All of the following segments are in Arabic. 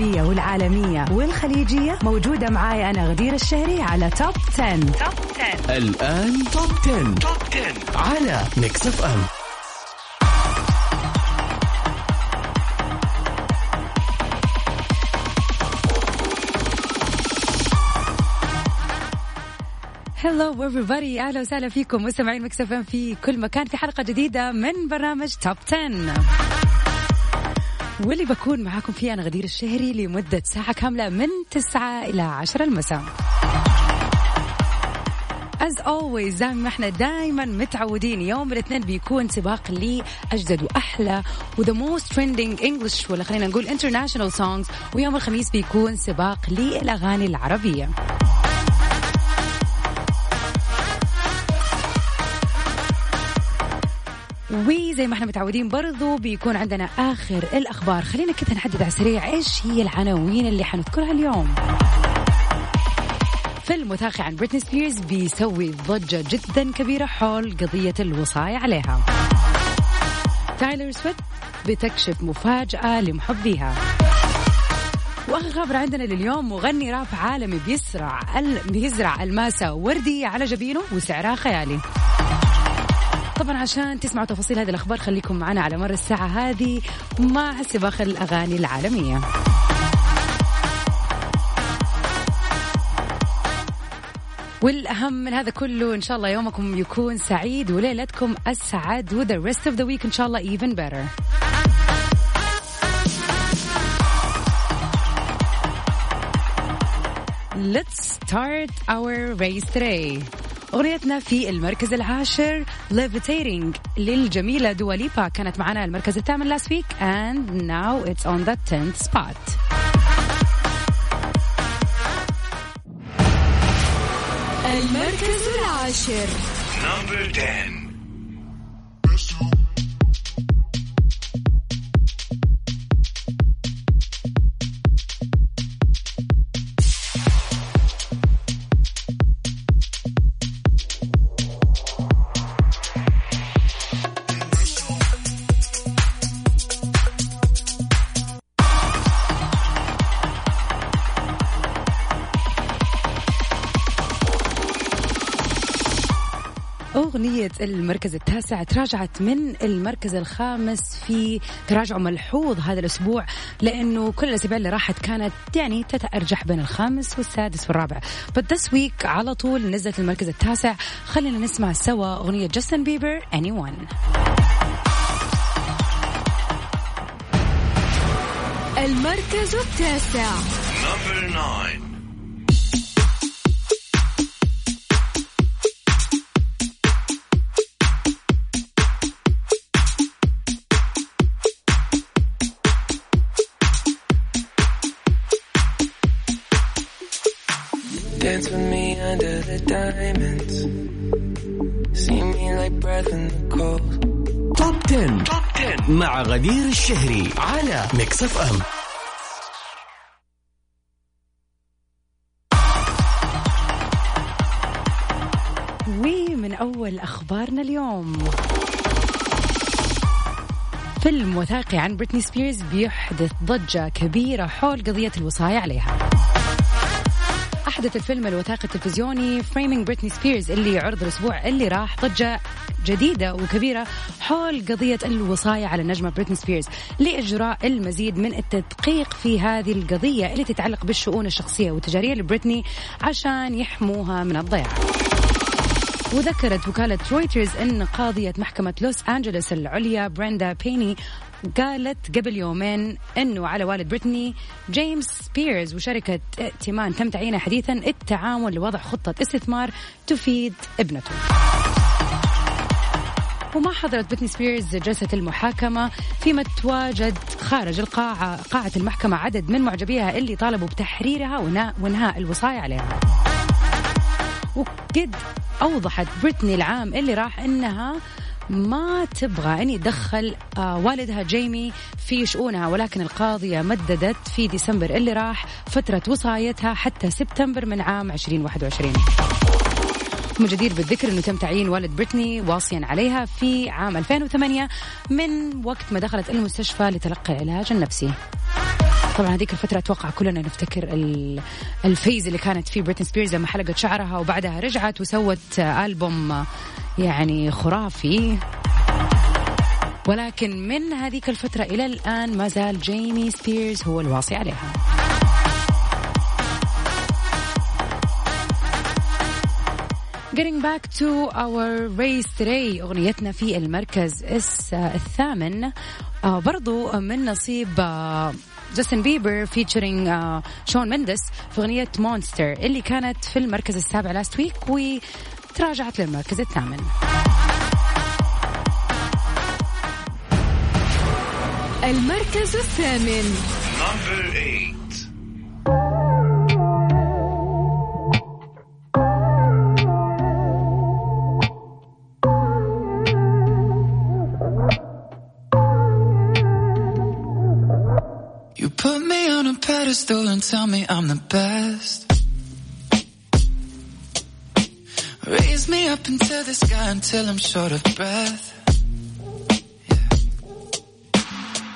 العربية والعالمية والخليجية. موجودة معاي أنا غدير الشهري على Top 10. Top 10 الآن Top 10. Top 10 على Mix FM hello everybody. أهلا وسهلا فيكم مستمعين Mix FM في كل مكان في حلقة جديدة من برنامج Top 10 واللي بكون معاكم فيه أنا غدير الشهري لمدة ساعة كاملة من 9 إلى 10 المساء. As always زي ما إحنا دائما متعودين. يوم الاثنين بيكون سباق لأجدد وأحلى و the most trending English ولا خلينا نقول international songs. ويوم الخميس بيكون سباق للأغاني العربية. وزي ما إحنا متعودين برضو بيكون عندنا آخر الأخبار. خلينا كذا نحدد على السريع إيش هي العناوين اللي حنذكرها اليوم. فيلم وثائقي عن بريتني سبيرز بيسوي ضجة جدا كبيرة حول قضية الوصاية عليها. تايلر سويفت بتكشف مفاجأة لمحبيها. وآخر خبر عندنا لليوم مغني راب عالمي بيسرع. بيزرع الماسة وردية على جبينه وسعرها خيالي. طبعا عشان تسمعوا تفاصيل هذه الأخبار خليكم معنا على مر الساعة هذه مع سباق الأغاني العالمية. والأهم من هذا كله إن شاء الله يومكم يكون سعيد وليلتكم أسعد و the rest of the week إن شاء الله even better. Let's start our race today. أغنيتنا في المركز العاشر Levitating للجميلة دواليبا كانت معنا المركز الثامن last week and now it's on the 10th spot. المركز العاشر. نمبر 10 أغنية المركز التاسع تراجعت من المركز الخامس في تراجع ملحوظ هذا الأسبوع لأنه كل الأسابيع اللي راحت كانت يعني تتأرجح بين الخامس والسادس والرابع. But this week على طول نزلت المركز التاسع. خلينا نسمع سوا أغنية جاستن بيبر Anyone. المركز التاسع. number 9 Dance with me under the diamonds. See me like breath in the cold. Top 10. Top 10 مع غدير الشهري على Mix FM ومن أول أخبارنا اليوم فيلم وثائقي عن بريتني سبيرز بيحدث ضجة كبيرة حول قضية الوصاية عليها أحدث الفيلم الوثائقي التلفزيوني Framing Britney Spears اللي انعرض الأسبوع اللي راح ضجة جديدة وكبيرة حول قضية الوصاية على النجمة بريتني سبيرز لإجراء المزيد من التدقيق في هذه القضية اللي تتعلق بالشؤون الشخصية والتجارية لبريتني عشان يحموها من الضياع. وذكرت وكالة رويترز أن قاضية محكمة لوس أنجلوس العليا بريندا بيني قالت قبل يومين أنه على والد بريتني جيمس سبيرز وشركة ائتمان تم تعيينها حديثا التعاون لوضع خطة استثمار تفيد ابنته. وما حضرت بريتني سبيرز جلسة المحاكمة فيما تواجد خارج القاعة قاعة المحكمة عدد من معجبيها اللي طالبوا بتحريرها وإنهاء الوصاية عليها. وقد أوضحت بريتني العام اللي راح أنها ما تبغى أن يتدخل آه، والدها جيمي في شؤونها ولكن القاضية مددت في ديسمبر اللي راح فترة وصايتها حتى سبتمبر من عام 2021 من الجدير بالذكر إنه تم تعيين والد بريتني واصيا عليها في عام 2008 من وقت ما دخلت المستشفى لتلقي العلاج النفسي. طبعا هذيك الفترة أتوقع كلنا نفتكر ال phase اللي كانت فيه بريتني سبيرز لما حلقت شعرها وبعدها رجعت وسوت ألبوم يعني خرافي ولكن من هذيك الفترة إلى الآن ما زال جيمي سبيرز هو الواصي عليها. Getting back to our race today أغنيتنا في المركز الثامن آه برضو من نصيب جاستن بيبر featuring شون منديز في أغنية Monster اللي كانت في المركز السابع last week وتراجعت للمركز الثامن. المركز الثامن. Pedestal and tell me I'm the best. up into the sky until I'm short of breath. Yeah.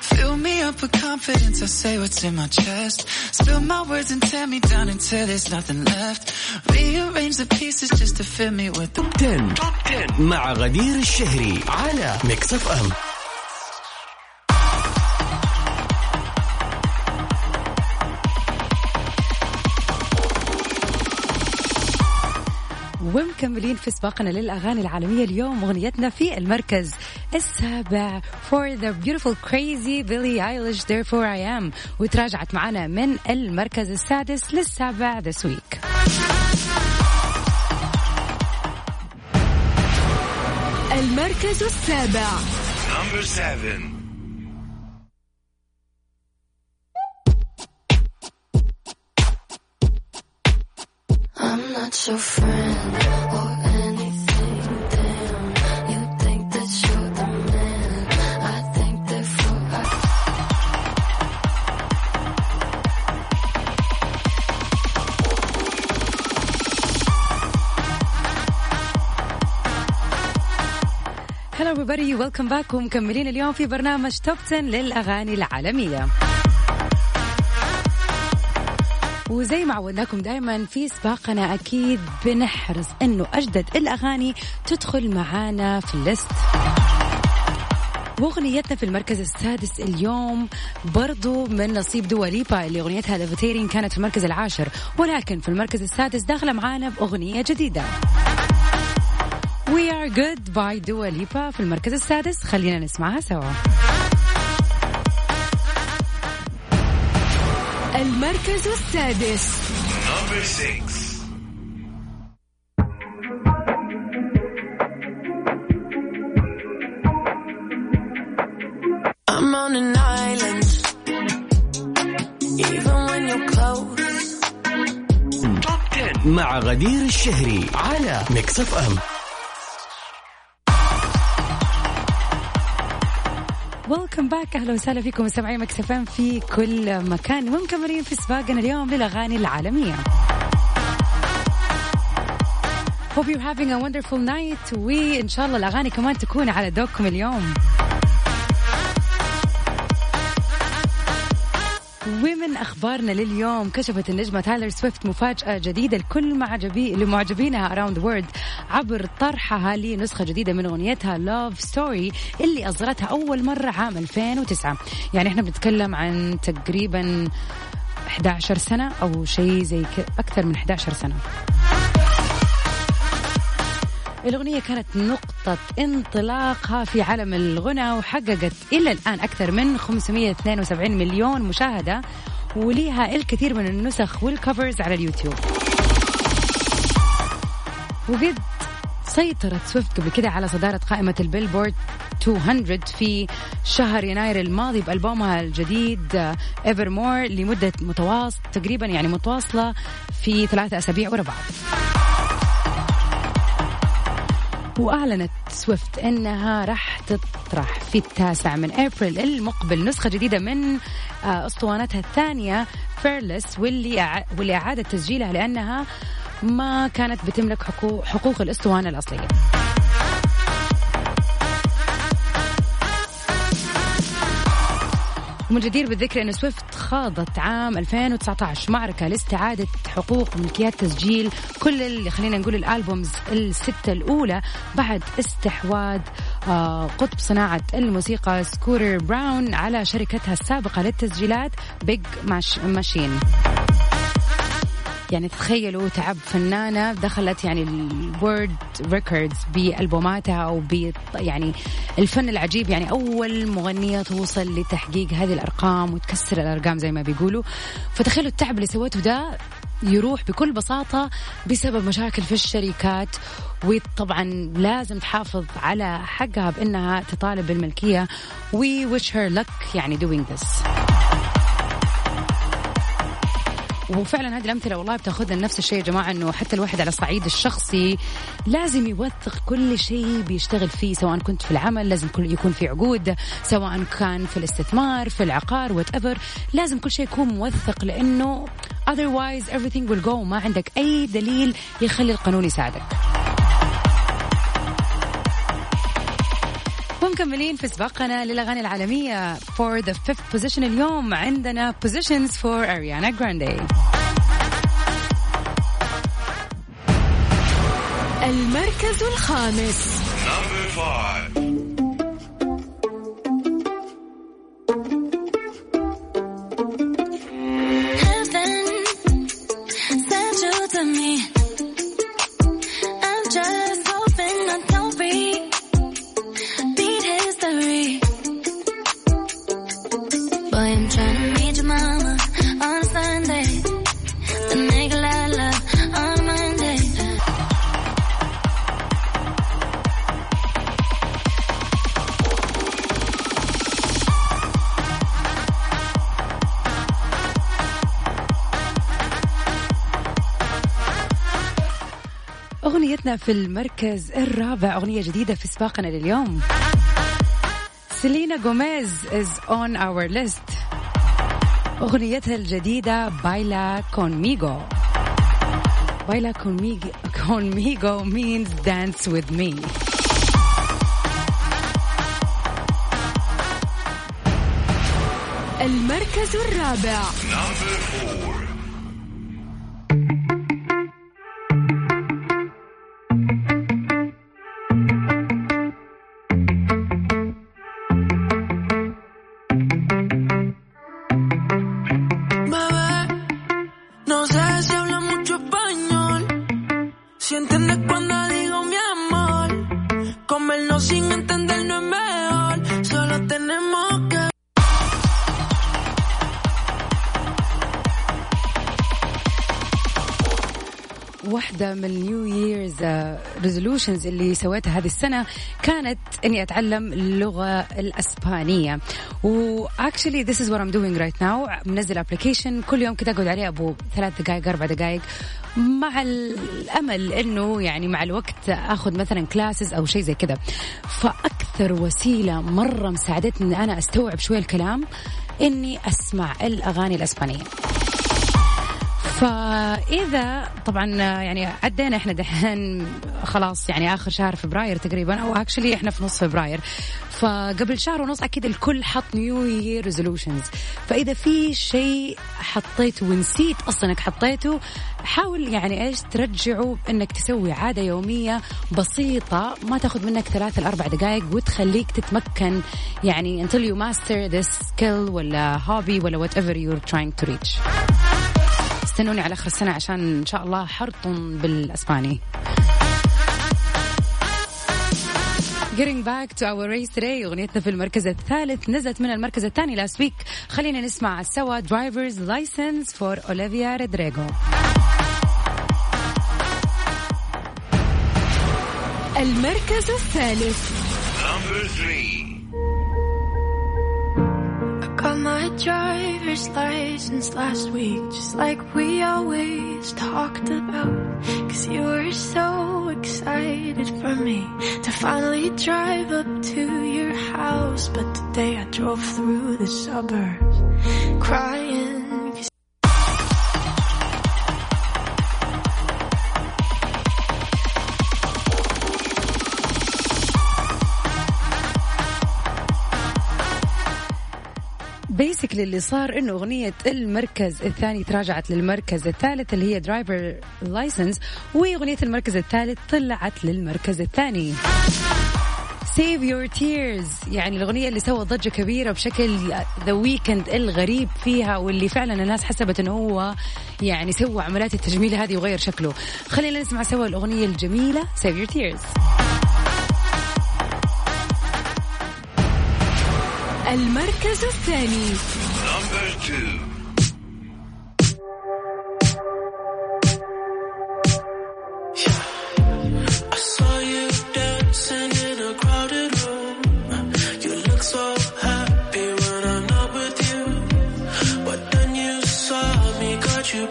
Fill me up with confidence, I say what's in my chest. Spill my words and tear me down until there's nothing left. Rearrange the pieces just to fill me with the 10 مع غدير الشهري على ميكس اف ام ومكملين في سباقنا للأغاني العالمية اليوم أغنيتنا في المركز السابع. For the beautiful crazy Billie Eilish Therefore I Am. وتراجعت معنا من المركز السادس للسابع this week. المركز السابع. Number seven. Hello everybody. Welcome back. ومكملين اليوم في برنامج Top 10 للأغاني العالمية. وزي ما عودناكم دائما في سباقنا أكيد بنحرص إنه أجدد الأغاني تدخل معانا في ال list. وأغنيتنا في المركز السادس اليوم برضو من نصيب دوا ليبا اللي أغنيتها Levitating كانت في المركز العاشر ولكن في المركز السادس داخلة معانا بأغنية جديدة. We are good by Dua Lipa في المركز السادس خلينا نسمعها سوا. المركز السادس. I'm on an island Even when you're close. Top 10 مع غدير الشهري على Mix FM welcome back أهلا وسهلا فيكم مستمعين Mix FM في كل مكان. ومكملين في سباقنا اليوم للأغاني العالمية. Hope you're having a wonderful night. وإن شاء الله الأغاني كمان تكون على ذوقكم اليوم. ومن أخبارنا لليوم كشفت النجمة تايلر سويفت مفاجأة جديدة لكل معجبي لمعجبينها around the world عبر طرحها لنسخة جديدة من أغنيتها Love Story اللي اصدرتها أول مرة عام 2009 يعني إحنا بنتكلم عن تقريبا 11 سنة أو شيء زي كده أكثر من 11 سنة. الأغنية كانت نقطة انطلاقها في عالم الغنى وحققت إلى الآن أكثر من 572 مليون مشاهدة. وليها الكثير من النسخ وال covers على اليوتيوب. وقد سيطرت سويفت قبل كده على صدارة قائمة ال Billboard 200 في شهر يناير الماضي بألبومها الجديد evermore لمدة متواصل تقريبا يعني متواصلة في ثلاثة أسابيع ورا بعض. وأعلنت سويفت أنها راح تطرح في التاسع من أبريل المقبل. نسخة جديدة من آه، أسطوانتها الثانية Fearless واللي واللي أعادت تسجيلها لأنها ما كانت بتملك حقوق, حقوق الأسطوانة الأصلية. ومن الجدير بالذكر أن سويفت خاضت عام 2019 معركة لاستعادة حقوق ملكيات تسجيل كل اللي خلينا نقول ال albums الستة الأولى بعد استحواذ آه، قطب صناعة الموسيقى سكوتر براون على شركتها السابقة للتسجيلات Big Machine يعني تخيلوا تعب فنانة دخلت يعني ال world records بألبوماتها أو يعني الفن العجيب يعني أول مغنية توصل لتحقيق هذه الأرقام وتكسر الأرقام زي ما بيقولوا. فتخيلوا التعب اللي سوته ده يروح بكل بساطة بسبب مشاكل في الشركات وطبعا لازم تحافظ على حقها بأنها تطالب بالملكية. We wish her luck يعني doing this. وفعلا هذه الأمثلة والله بتأخذنا نفس الشيء يا جماعة إنه حتى الواحد على الصعيد الشخصي لازم يوثق كل شيء بيشتغل فيه سواء كنت في العمل لازم يكون في عقود سواء كان في الاستثمار في العقار وات ايفر لازم كل شيء يكون موثق لأنه otherwise everything will go ما عندك أي دليل يخلي القانون يساعدك. ومكملين في سباقنا للأغاني العالمية for the fifth position اليوم عندنا positions for Ariana Grande المركز الخامس Number five. أغنيتنا في المركز الرابع أغنية جديدة في سباقنا لليوم. سيلينا جوميز is on our list. أغنيتها الجديدة Baila Conmigo. Baila Conmigo Conmigo means dance with me. المركز الرابع. من ال New Year's resolutions اللي سويتها هذه السنة كانت إني أتعلم اللغة الأسبانية. و actually this is what I'm doing right now منزل application كل يوم كذا أقعد عليه أبو ثلاث دقائق أربع دقائق. مع الأمل إنه يعني مع الوقت آخذ مثلا classes أو شيء زي كذا. فأكثر وسيلة مرة مساعدتني إن أنا أستوعب شوية الكلام إني أسمع الأغاني الأسبانية. فإذا طبعا يعني عدينا إحنا دحين خلاص يعني آخر شهر فبراير تقريبا أو actually إحنا في نص فبراير. فقبل شهر ونص أكيد الكل حط New Year resolutions فإذا في شيء حطيته ونسيت أصلا إنك حطيته حاول يعني إيش ترجعه إنك تسوي عادة يومية بسيطة ما تاخذ منك ثلاث لاربع دقائق وتخليك تتمكن يعني until you master this skill ولا hobby ولا whatever you're trying to reach. استنوني على آخر السنة عشان إن شاء الله حرطم بالإسباني. Getting back to our race today أغنيتنا في المركز الثالث. نزلت من المركز الثاني last week. خلينا نسمع سوا Driver's License for Olivia Rodrigo. المركز الثالث. Number three. My driver's license last week, just like we always talked about. Cause you were so excited for me to finally drive up to your house. But today I drove through the suburbs crying. basically اللي صار إنه أغنية المركز الثاني تراجعت للمركز الثالث اللي هي driver's license وأغنية المركز الثالث طلعت للمركز الثاني. Save Your Tears يعني الأغنية اللي سوت ضجة كبيرة بشكل The Weeknd الغريب فيها واللي فعلا الناس حسبت إنه هو يعني سوى عمليات التجميل هذه وغير شكله. خلينا نسمع سوا الأغنية الجميلة Save Your Tears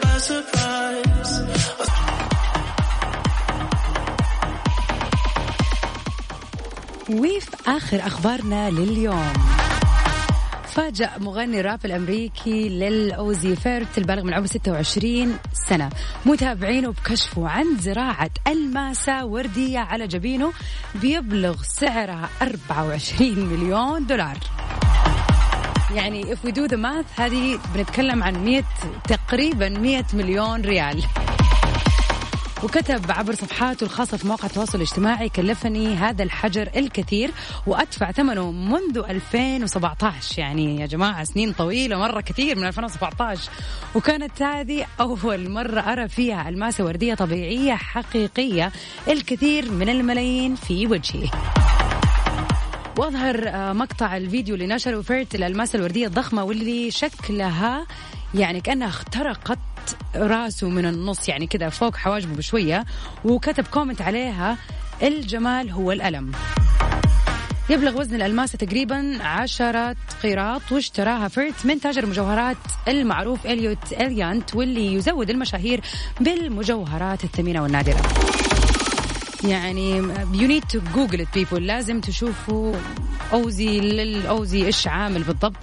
by surprise. وفي آخر أخبارنا لليوم. فاجأ مغني الراب الأمريكي للأوزي فيرت البالغ من عمر 26 سنة. متابعينه بكشفه عن زراعة الماسة وردية على جبينه بيبلغ سعرها 24 مليون دولار. يعني if we do the math هذه بنتكلم عن 100 تقريبا 100 مليون ريال. وكتب عبر صفحاته الخاصة في مواقع التواصل الاجتماعي كلفني هذا الحجر الكثير وأدفع ثمنه منذ 2017 يعني يا جماعة سنين طويلة مرة كثير من 2017 وكانت هذه أول مرة أرى فيها ألماسة وردية طبيعية حقيقية الكثير من الملايين في وجهي. وأظهر آه، مقطع الفيديو اللي نشره فيرت الالماس الوردية الضخمة واللي شكلها يعني كأنها اخترقت راسه من النص يعني كذا فوق حواجبه بشوية وكتب comment عليها الجمال هو الألم. يبلغ وزن الألماسة تقريبا عشرة قيراط واشتراها فيرت من تاجر المجوهرات المعروف إليوت إليانت واللي يزود المشاهير بالمجوهرات الثمينة والنادرة. يعني you need to Google people لازم تشوفوا أوزي ليل أوزي إيش عامل بالضبط.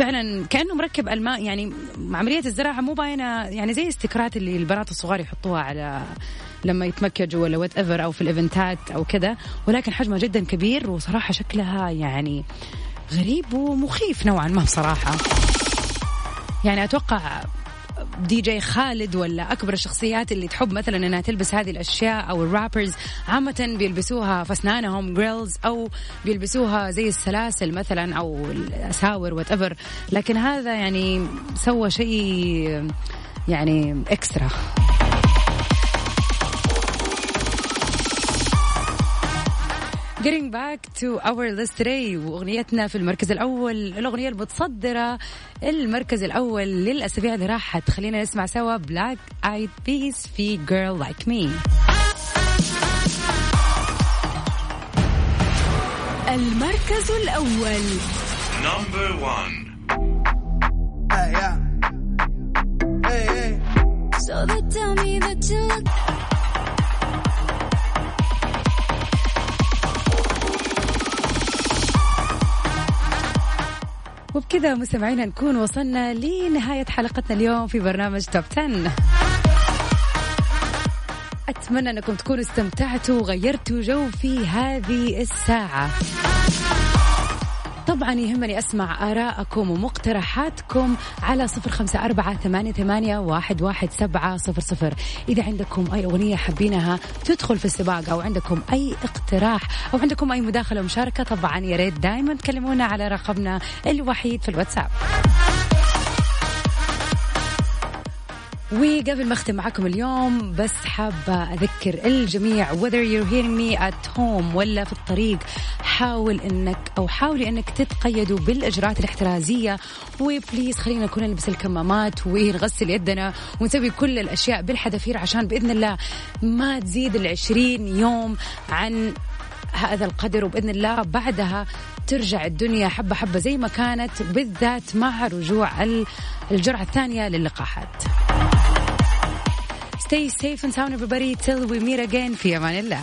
فعلا كأنه مركب الماس يعني عملية الزراعة مو باينة يعني زي ستيكرات اللي البنات الصغار يحطوها على لما يتمكجوا ولا whatever أو في الإيفنتات أو كذا ولكن حجمها جدا كبير وصراحة شكلها يعني غريب ومخيف نوعا ما بصراحة. يعني أتوقع دي جي خالد ولا أكبر الشخصيات اللي تحب مثلا إنها تلبس هذه الأشياء أو ال rappers عامة بيلبسوها في اسنانهم grills أو بيلبسوها زي السلاسل مثلا أو الأساور وات لكن هذا يعني سوى شيء يعني extra Getting back to our list today وأغنيتنا في المركز الأول الأغنية المتصدرة المركز الأول للأسابيع اللي راحت. خلينا نسمع سوا بلاك ايد بيس في Girl Like Me. المركز الأول. Number one. So they tell me that you look وبكذا مستمعينا نكون وصلنا لنهاية حلقتنا اليوم في برنامج توب 10 أتمنى أنكم تكونوا استمتعتوا وغيرتوا جو في هذه الساعة. طبعا يهمني أسمع آراءكم ومقترحاتكم على صفر خمسة أربعة ثمانية, ثمانية واحد, واحد سبعة صفر صفر. إذا عندكم أي أغنية حابينها تدخل في السباق أو عندكم أي اقتراح أو عندكم أي مداخلة ومشاركة طبعا يا ريت دايما تكلمونا على رقمنا الوحيد في الواتساب. وقبل ما أختم معكم اليوم بس حابة أذكر الجميع whether you're hearing me at home ولا في الطريق حاول إنك أو حاولي إنك تتقيدوا بالإجراءات الاحترازية وبليز خلينا كلنا نلبس الكمامات ونغسل يدنا ونسوي كل الأشياء بالحذافير عشان بإذن الله ما تزيد العشرين يوم عن هذا القدر وبإذن الله بعدها ترجع الدنيا حبة حبة زي ما كانت بالذات مع رجوع ال- الجرعة الثانية للقاحات. stay safe and sound everybody till we meet again في امان الله